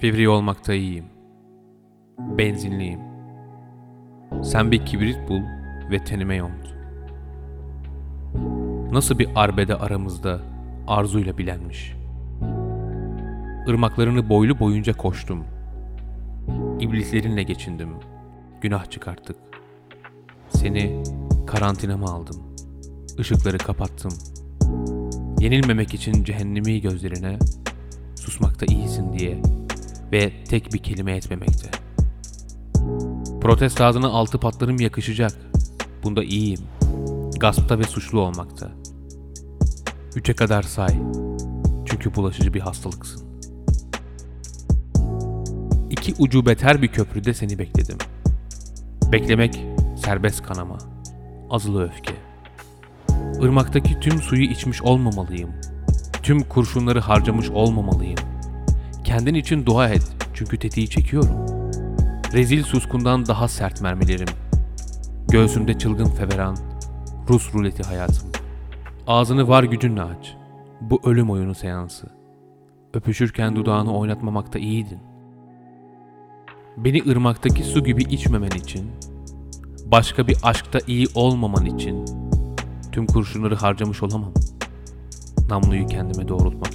Fevri olmakta iyiyim. Benzinliyim. Sen bir kibrit bul ve tenime yont. Nasıl bir arbede aramızda arzuyla bilenmiş. Irmaklarını boylu boyunca koştum. İblislerinle geçindim. Günah çıkarttık. Seni karantinama aldım. Işıkları kapattım. Yenilmemek için cehennemi gözlerine susmakta iyisin diye ve tek bir kelime etmemekte. Protest ağzına altı patlarım yakışacak. Bunda iyiyim. Gaspta ve suçlu olmakta. Üçe kadar say. Çünkü bulaşıcı bir hastalıksın. İki ucu beter bir köprüde seni bekledim. Beklemek serbest kanama. Azılı öfke. Irmaktaki tüm suyu içmiş olmamalıyım. Tüm kurşunları harcamış olmamalıyım. Kendin için dua et çünkü tetiği çekiyorum. Rezil suskundan daha sert mermilerim. Göğsümde çılgın feveran, Rus ruleti hayatım. Ağzını var gücünle aç. Bu ölüm oyunu seansı. Öpüşürken dudağını oynatmamakta iyiydin. Beni ırmaktaki su gibi içmemen için, başka bir aşkta iyi olmaman için tüm kurşunları harcamış olamam. Namluyu kendime doğrultmak.